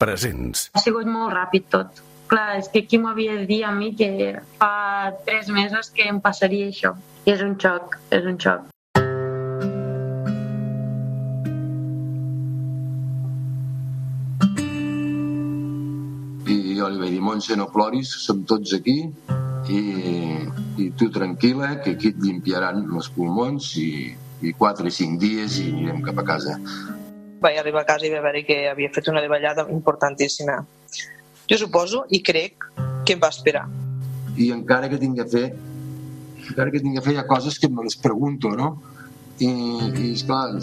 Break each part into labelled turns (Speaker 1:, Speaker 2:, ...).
Speaker 1: Presents.
Speaker 2: Ha sigut molt ràpid tot. Clar, és que qui m'havia de dir a mi que fa tres mesos que em passaria això. I és un xoc, és un xoc.
Speaker 3: i jo li vaig dir, Montse, no ploris, som tots aquí i, i tu tranquil·la, que aquí et limpiaran els pulmons i, i 4 i 5 dies i anirem cap a casa.
Speaker 4: Vaig arribar a casa i va veure que havia fet una davallada importantíssima. Jo suposo i crec que em va esperar.
Speaker 3: I encara que tinc que fer encara que tinc que fer hi ha coses que me les pregunto, no? I, i esclar,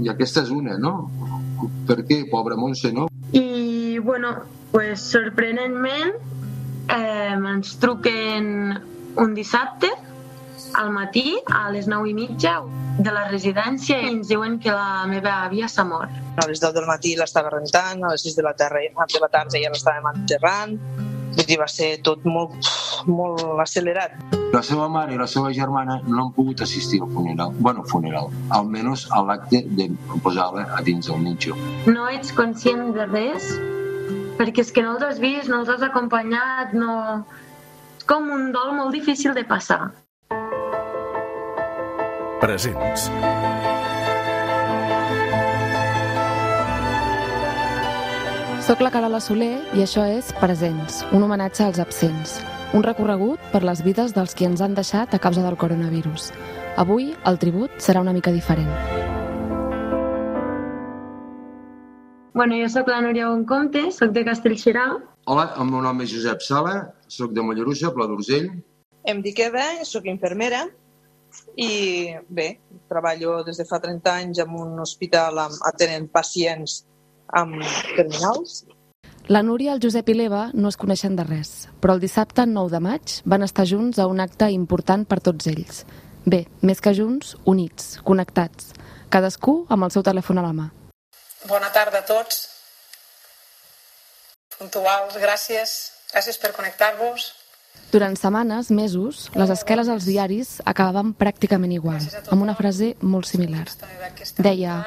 Speaker 3: i aquesta és una, no? Per què, pobra Montse, no?
Speaker 2: I, bueno, pues, sorprenentment eh, ens truquen un dissabte al matí a les 9 i mitja de la residència i ens diuen que la meva àvia s'ha mort.
Speaker 4: A les 10 del matí l'estava rentant, a les 6 de la, tarda, de la tarda ja l'estàvem enterrant, vull dir, va ser tot molt, molt accelerat.
Speaker 3: La seva mare i la seva germana no han pogut assistir al funeral. bueno, funeral. Almenys a l'acte de posar-la a dins del mitjo.
Speaker 2: No ets conscient de res perquè és que no els has vist, no els has acompanyat, no... És com un dol molt difícil de passar.
Speaker 1: Presents.
Speaker 5: Soc la Carola Soler i això és Presents, un homenatge als absents. Un recorregut per les vides dels qui ens han deixat a causa del coronavirus. Avui el tribut serà una mica diferent.
Speaker 2: Bueno, jo sóc la Núria Boncomte, sóc de Castellxerà.
Speaker 3: Hola, el meu nom és Josep Sala, sóc de Mollerussa, Pla d'Urgell.
Speaker 4: Em dic Eva, sóc infermera i bé, treballo des de fa 30 anys en un hospital amb, atenent pacients amb terminals.
Speaker 5: La Núria, el Josep i l'Eva no es coneixen de res, però el dissabte 9 de maig van estar junts a un acte important per tots ells. Bé, més que junts, units, connectats, cadascú amb el seu telèfon a la mà.
Speaker 6: Bona tarda a tots. Puntuals, gràcies. Gràcies per connectar-vos.
Speaker 5: Durant setmanes, mesos, les esqueles als diaris acabaven pràcticament igual, amb una frase molt similar. Deia,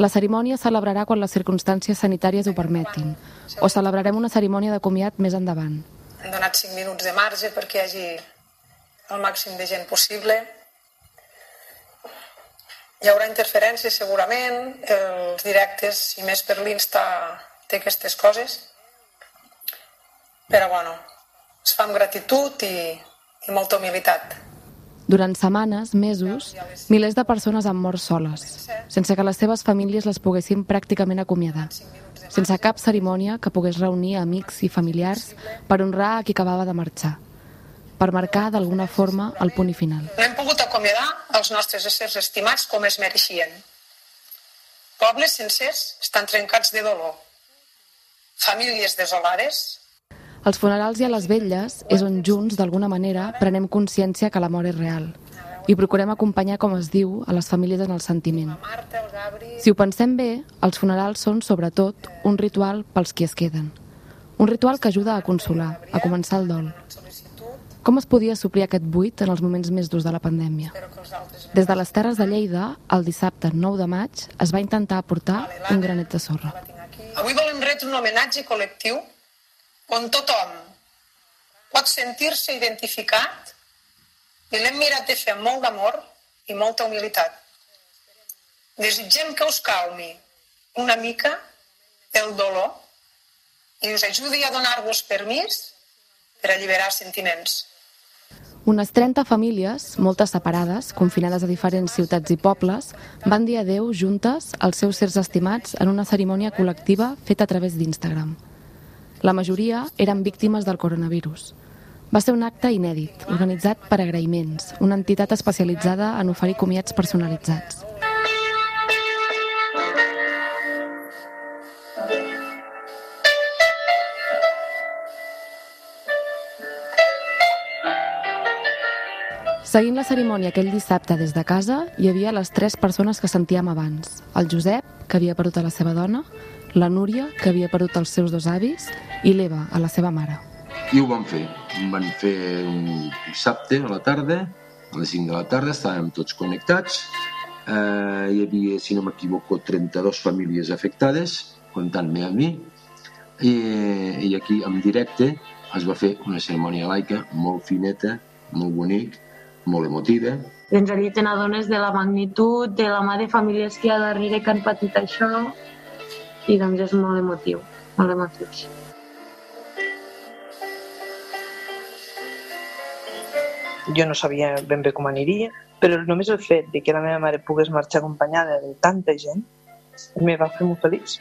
Speaker 5: la cerimònia celebrarà quan les circumstàncies sanitàries ho permetin, o celebrarem una cerimònia de comiat més endavant.
Speaker 6: Hem donat 5 minuts de marge perquè hi hagi el màxim de gent possible. Hi haurà interferències segurament, els directes, i més per l'Insta, té aquestes coses. Però bueno, es fa amb gratitud i, i molta humilitat.
Speaker 5: Durant setmanes, mesos, milers de persones han mort soles, sense que les seves famílies les poguessin pràcticament acomiadar, sense cap cerimònia que pogués reunir amics i familiars per honrar a qui acabava de marxar, per marcar d'alguna forma el punt i final.
Speaker 6: No hem pogut acomiadar els nostres éssers estimats com es mereixien. Pobles sencers estan trencats de dolor. Famílies desolades,
Speaker 5: als funerals i a les vetlles és on junts, d'alguna manera, prenem consciència que la mort és real i procurem acompanyar, com es diu, a les famílies en el sentiment. Si ho pensem bé, els funerals són, sobretot, un ritual pels qui es queden. Un ritual que ajuda a consolar, a començar el dol. Com es podia suplir aquest buit en els moments més durs de la pandèmia? Des de les Terres de Lleida, el dissabte 9 de maig, es va intentar aportar un granet de sorra.
Speaker 6: Avui volem retre un homenatge col·lectiu on tothom pot sentir-se identificat i l'hem mirat de fer amb molt d'amor i molta humilitat. Desitgem que us calmi una mica el dolor i us ajudi a donar-vos permís per alliberar sentiments.
Speaker 5: Unes 30 famílies, moltes separades, confinades a diferents ciutats i pobles, van dir adeu juntes als seus sers estimats en una cerimònia col·lectiva feta a través d'Instagram. La majoria eren víctimes del coronavirus. Va ser un acte inèdit, organitzat per agraïments, una entitat especialitzada en oferir comiats personalitzats. Seguint la cerimònia aquell dissabte des de casa, hi havia les tres persones que sentíem abans. El Josep, que havia perdut a la seva dona, la Núria, que havia perdut els seus dos avis, i l'Eva, a la seva mare.
Speaker 3: I ho vam fer. Ho van fer un dissabte a la tarda, a les 5 de la tarda, estàvem tots connectats. Eh, hi havia, si no m'equivoco, 32 famílies afectades, comptant-me a mi. i, i aquí en directe es va fer una cerimònia laica molt fineta, molt bonic, molt emotiva.
Speaker 2: I ens allí te n'adones de la magnitud, de la mà de famílies que hi ha darrere que han patit això i doncs és molt emotiu, molt emotiu.
Speaker 4: Jo no sabia ben bé com aniria, però només el fet de que la meva mare pogués marxar acompanyada de tanta gent me va fer molt feliç.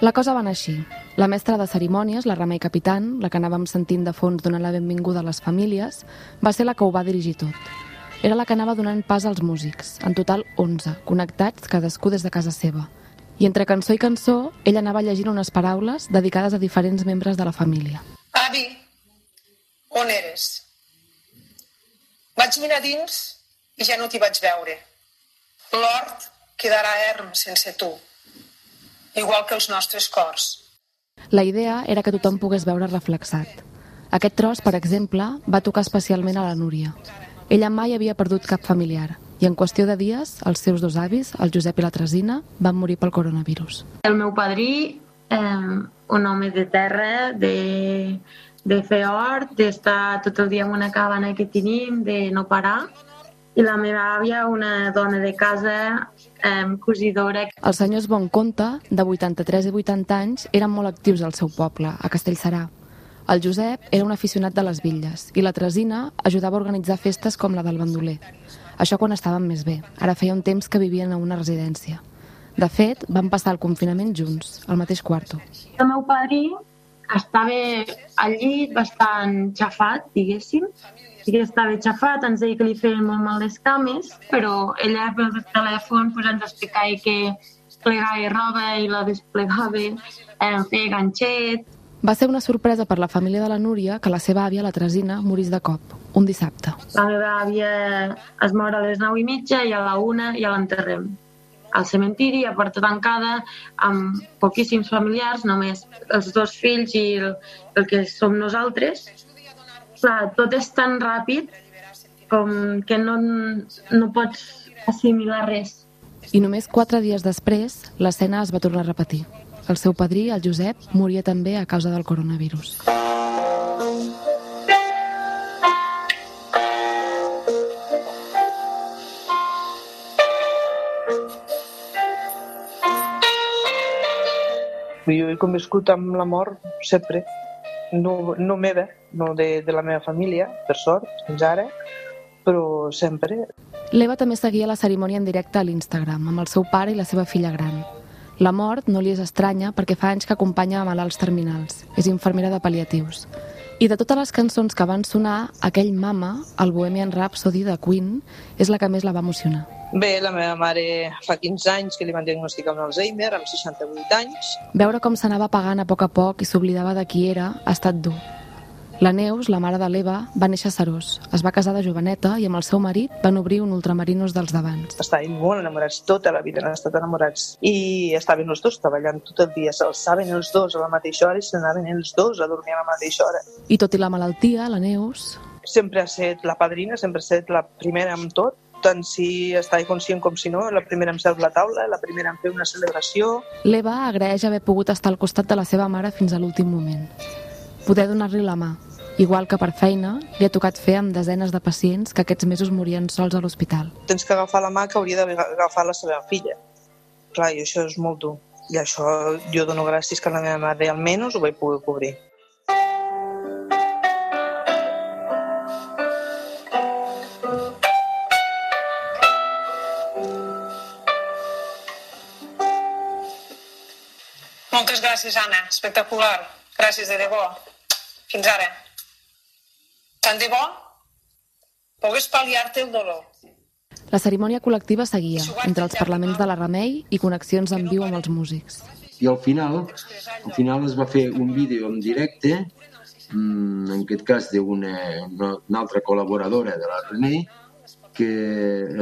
Speaker 5: La cosa va anar així. La mestra de cerimònies, la Remei Capitan, la que anàvem sentint de fons donant la benvinguda a les famílies, va ser la que ho va dirigir tot. Era la que anava donant pas als músics, en total 11, connectats cadascú des de casa seva. I entre cançó i cançó, ella anava llegint unes paraules dedicades a diferents membres de la família.
Speaker 6: Avi, on eres? Vaig mirar dins i ja no t'hi vaig veure. L'hort quedarà erm sense tu, igual que els nostres cors.
Speaker 5: La idea era que tothom pogués veure reflexat. Aquest tros, per exemple, va tocar especialment a la Núria. Ella mai havia perdut cap familiar i en qüestió de dies els seus dos avis, el Josep i la Tresina, van morir pel coronavirus.
Speaker 2: El meu padrí, eh, un home de terra, de, de fer hort, d'estar tot el dia en una cabana que tenim, de no parar, i la meva àvia, una dona de casa, eh, cosidora.
Speaker 5: Els senyors Bonconte, de 83 i 80 anys, eren molt actius al seu poble, a Castellserà. El Josep era un aficionat de les bitlles i la Tresina ajudava a organitzar festes com la del bandoler. Això quan estaven més bé. Ara feia un temps que vivien a una residència. De fet, van passar el confinament junts, al mateix quarto.
Speaker 2: El meu padrí estava al llit bastant xafat, diguéssim. Sí que estava xafat, ens deia que li feien molt mal les cames, però ella pel telèfon pues, ens explicava que plegava roba i la desplegava, eh, feia ganxet,
Speaker 5: Va ser una sorpresa per la família de la Núria que la seva àvia, la Tresina, morís de cop, un dissabte.
Speaker 2: La meva àvia es mor a les 9 i mitja i a la 1 ja l'enterrem al cementiri, a porta tancada, amb poquíssims familiars, només els dos fills i el, el que som nosaltres. Clar, tot és tan ràpid com que no, no pots assimilar res.
Speaker 5: I només quatre dies després, l'escena es va tornar a repetir. El seu padrí, el Josep, moria també a causa del coronavirus.
Speaker 4: Jo he conviscut amb la mort sempre, no, no meva, no de, de la meva família, per sort, fins ara, però sempre.
Speaker 5: L'Eva també seguia la cerimònia en directe a l'Instagram, amb el seu pare i la seva filla gran. La mort no li és estranya perquè fa anys que acompanya a malalts terminals. És infermera de pal·liatius. I de totes les cançons que van sonar, aquell Mama, el Bohemian Rhapsody de Queen, és la que més la va emocionar.
Speaker 4: Bé, la meva mare fa 15 anys que li van diagnosticar un Alzheimer, amb 68 anys.
Speaker 5: Veure com s'anava apagant a poc a poc i s'oblidava de qui era ha estat dur. La Neus, la mare de l'Eva, va néixer a Serós. Es va casar de joveneta i amb el seu marit van obrir un ultramarinos dels d'abans.
Speaker 4: Estàvem molt enamorats, tota la vida han estat enamorats. I estaven els dos treballant tot el dia, s'alçaven els dos a la mateixa hora i s'anaven els dos a dormir a la mateixa hora.
Speaker 5: I tot i la malaltia, la Neus...
Speaker 4: Sempre ha estat la padrina, sempre ha estat la primera amb tot, tant si estava conscient com si no, la primera en seure la taula, la primera en fer una celebració.
Speaker 5: L'Eva agraeix haver pogut estar al costat de la seva mare fins a l'últim moment. Poder donar-li la mà, igual que per feina li ha tocat fer amb desenes de pacients que aquests mesos morien sols a l'hospital.
Speaker 4: Tens que agafar la mà que hauria d'agafar la seva filla. Clar, i això és molt dur. I això jo dono gràcies que la meva mare almenys ho vaig poder cobrir.
Speaker 6: Moltes gràcies, Anna. Espectacular. Gràcies de debò. Fins ara. Tant de bo pogués pal·liar-te el dolor.
Speaker 5: La cerimònia col·lectiva seguia, entre els parlaments de la Remei i connexions en viu amb els músics.
Speaker 3: I al final, al final es va fer un vídeo en directe, mm, en aquest cas d'una una, una altra col·laboradora de la Remei, que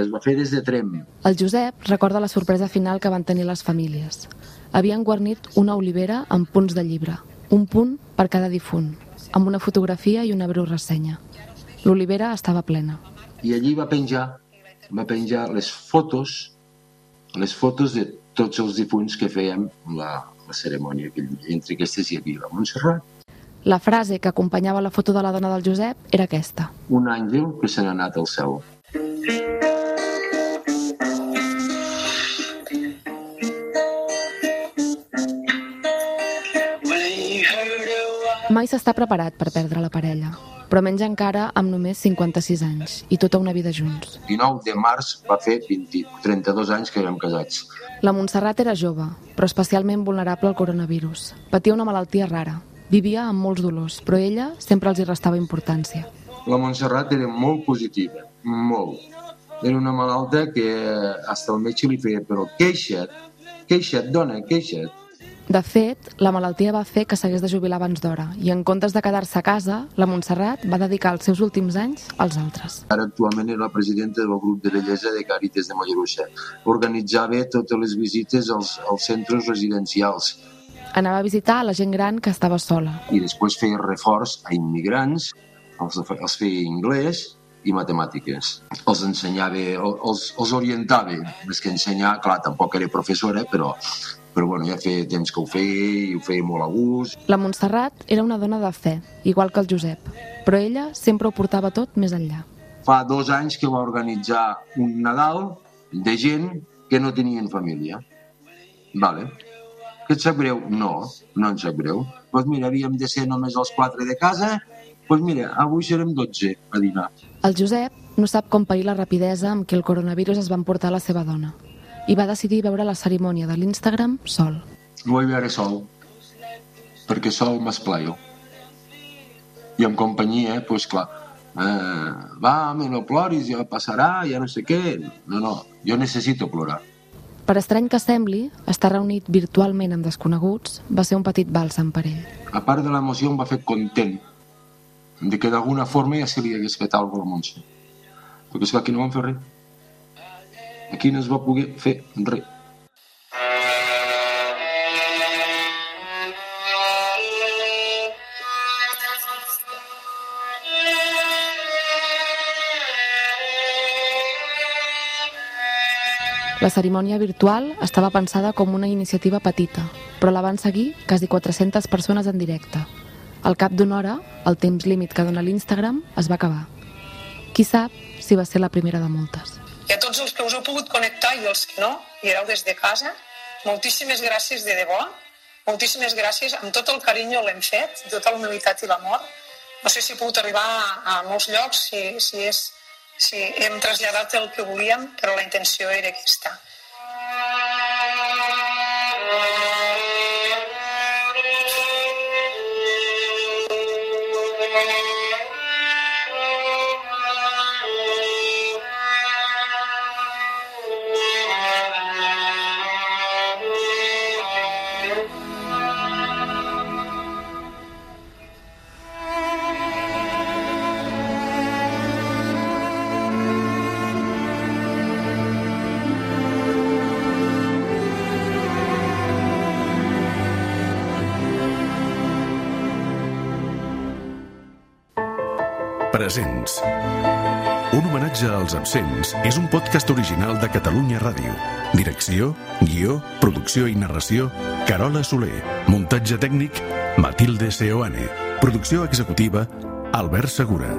Speaker 3: es va fer des de Trem.
Speaker 5: El Josep recorda la sorpresa final que van tenir les famílies. Havien guarnit una olivera amb punts de llibre, un punt per cada difunt, amb una fotografia i una breu ressenya. L'olivera estava plena.
Speaker 3: I allí va penjar, va penjar les fotos, les fotos de tots els difunts que fèiem la, la cerimònia aquell dia. Entre aquestes hi havia la Montserrat,
Speaker 5: La frase que acompanyava la foto de la dona del Josep era aquesta.
Speaker 3: un àngel que se n'ha anat al cel.
Speaker 5: Mai s'està preparat per perdre la parella, però menys encara amb només 56 anys i tota una vida junts.
Speaker 3: 19 de març va fer 20, 32 anys que érem casats.
Speaker 5: La Montserrat era jove, però especialment vulnerable al coronavirus. Patia una malaltia rara. Vivia amb molts dolors, però ella sempre els hi restava importància.
Speaker 3: La Montserrat era molt positiva, molt. Era una malalta que hasta el metge li feia, però queixa't, queixa't, dona, queixa't.
Speaker 5: De fet, la malaltia va fer que s'hagués de jubilar abans d'hora i en comptes de quedar-se a casa, la Montserrat va dedicar els seus últims anys als altres.
Speaker 3: Ara actualment era la presidenta del grup de bellesa de Càritas de Mollerussa. Organitzava totes les visites als, als centres residencials
Speaker 5: Anava a visitar a la gent gran que estava sola.
Speaker 3: i després feia reforç a immigrants, els, els feia anglès i matemàtiques. Els ensenyava, els, els orientava, més que ensenyar, clar, tampoc era professora, però, però bueno, ja feia temps que ho feia i ho feia molt a gust.
Speaker 5: La Montserrat era una dona de fe, igual que el Josep, però ella sempre ho portava tot més enllà.
Speaker 3: Fa dos anys que va organitzar un Nadal de gent que no tenien família. Vale. Que et sap greu? No, no em sap greu. Doncs pues mira, havíem de ser només els quatre de casa, doncs pues mira, avui serem 12 a dinar.
Speaker 5: El Josep no sap com pair la rapidesa amb què el coronavirus es va emportar la seva dona i va decidir veure la cerimònia de l'Instagram sol.
Speaker 3: Ho vaig veure sol, perquè sol m'esplaio. I en companyia, doncs pues, clar, eh, va, home, no ploris, ja passarà, ja no sé què. No, no, jo necessito plorar.
Speaker 5: Per estrany que sembli, estar reunit virtualment amb desconeguts va ser un petit bàlsam per ell.
Speaker 3: A part de l'emoció em va fer content de que d'alguna forma ja se li hagués fet alguna cosa a la Montse. Perquè esclar, aquí no van fer res. Aquí no es va poder fer res.
Speaker 5: La cerimònia virtual estava pensada com una iniciativa petita, però la van seguir quasi 400 persones en directe. Al cap d'una hora, el temps límit que dona l'Instagram es va acabar. Qui sap si va ser la primera de moltes.
Speaker 6: Tots els que us heu pogut connectar i els que no, i éreu des de casa, moltíssimes gràcies de debò, moltíssimes gràcies, amb tot el carinyo l'hem fet, tota la humilitat i l'amor. No sé si he pogut arribar a, molts llocs, si, si, és, si hem traslladat el que volíem, però la intenció era aquesta.
Speaker 1: Presents. Un homenatge als absents és un podcast original de Catalunya Ràdio. Direcció, guió, producció i narració, Carola Soler. Muntatge tècnic, Matilde Seoane. Producció executiva, Albert Segura.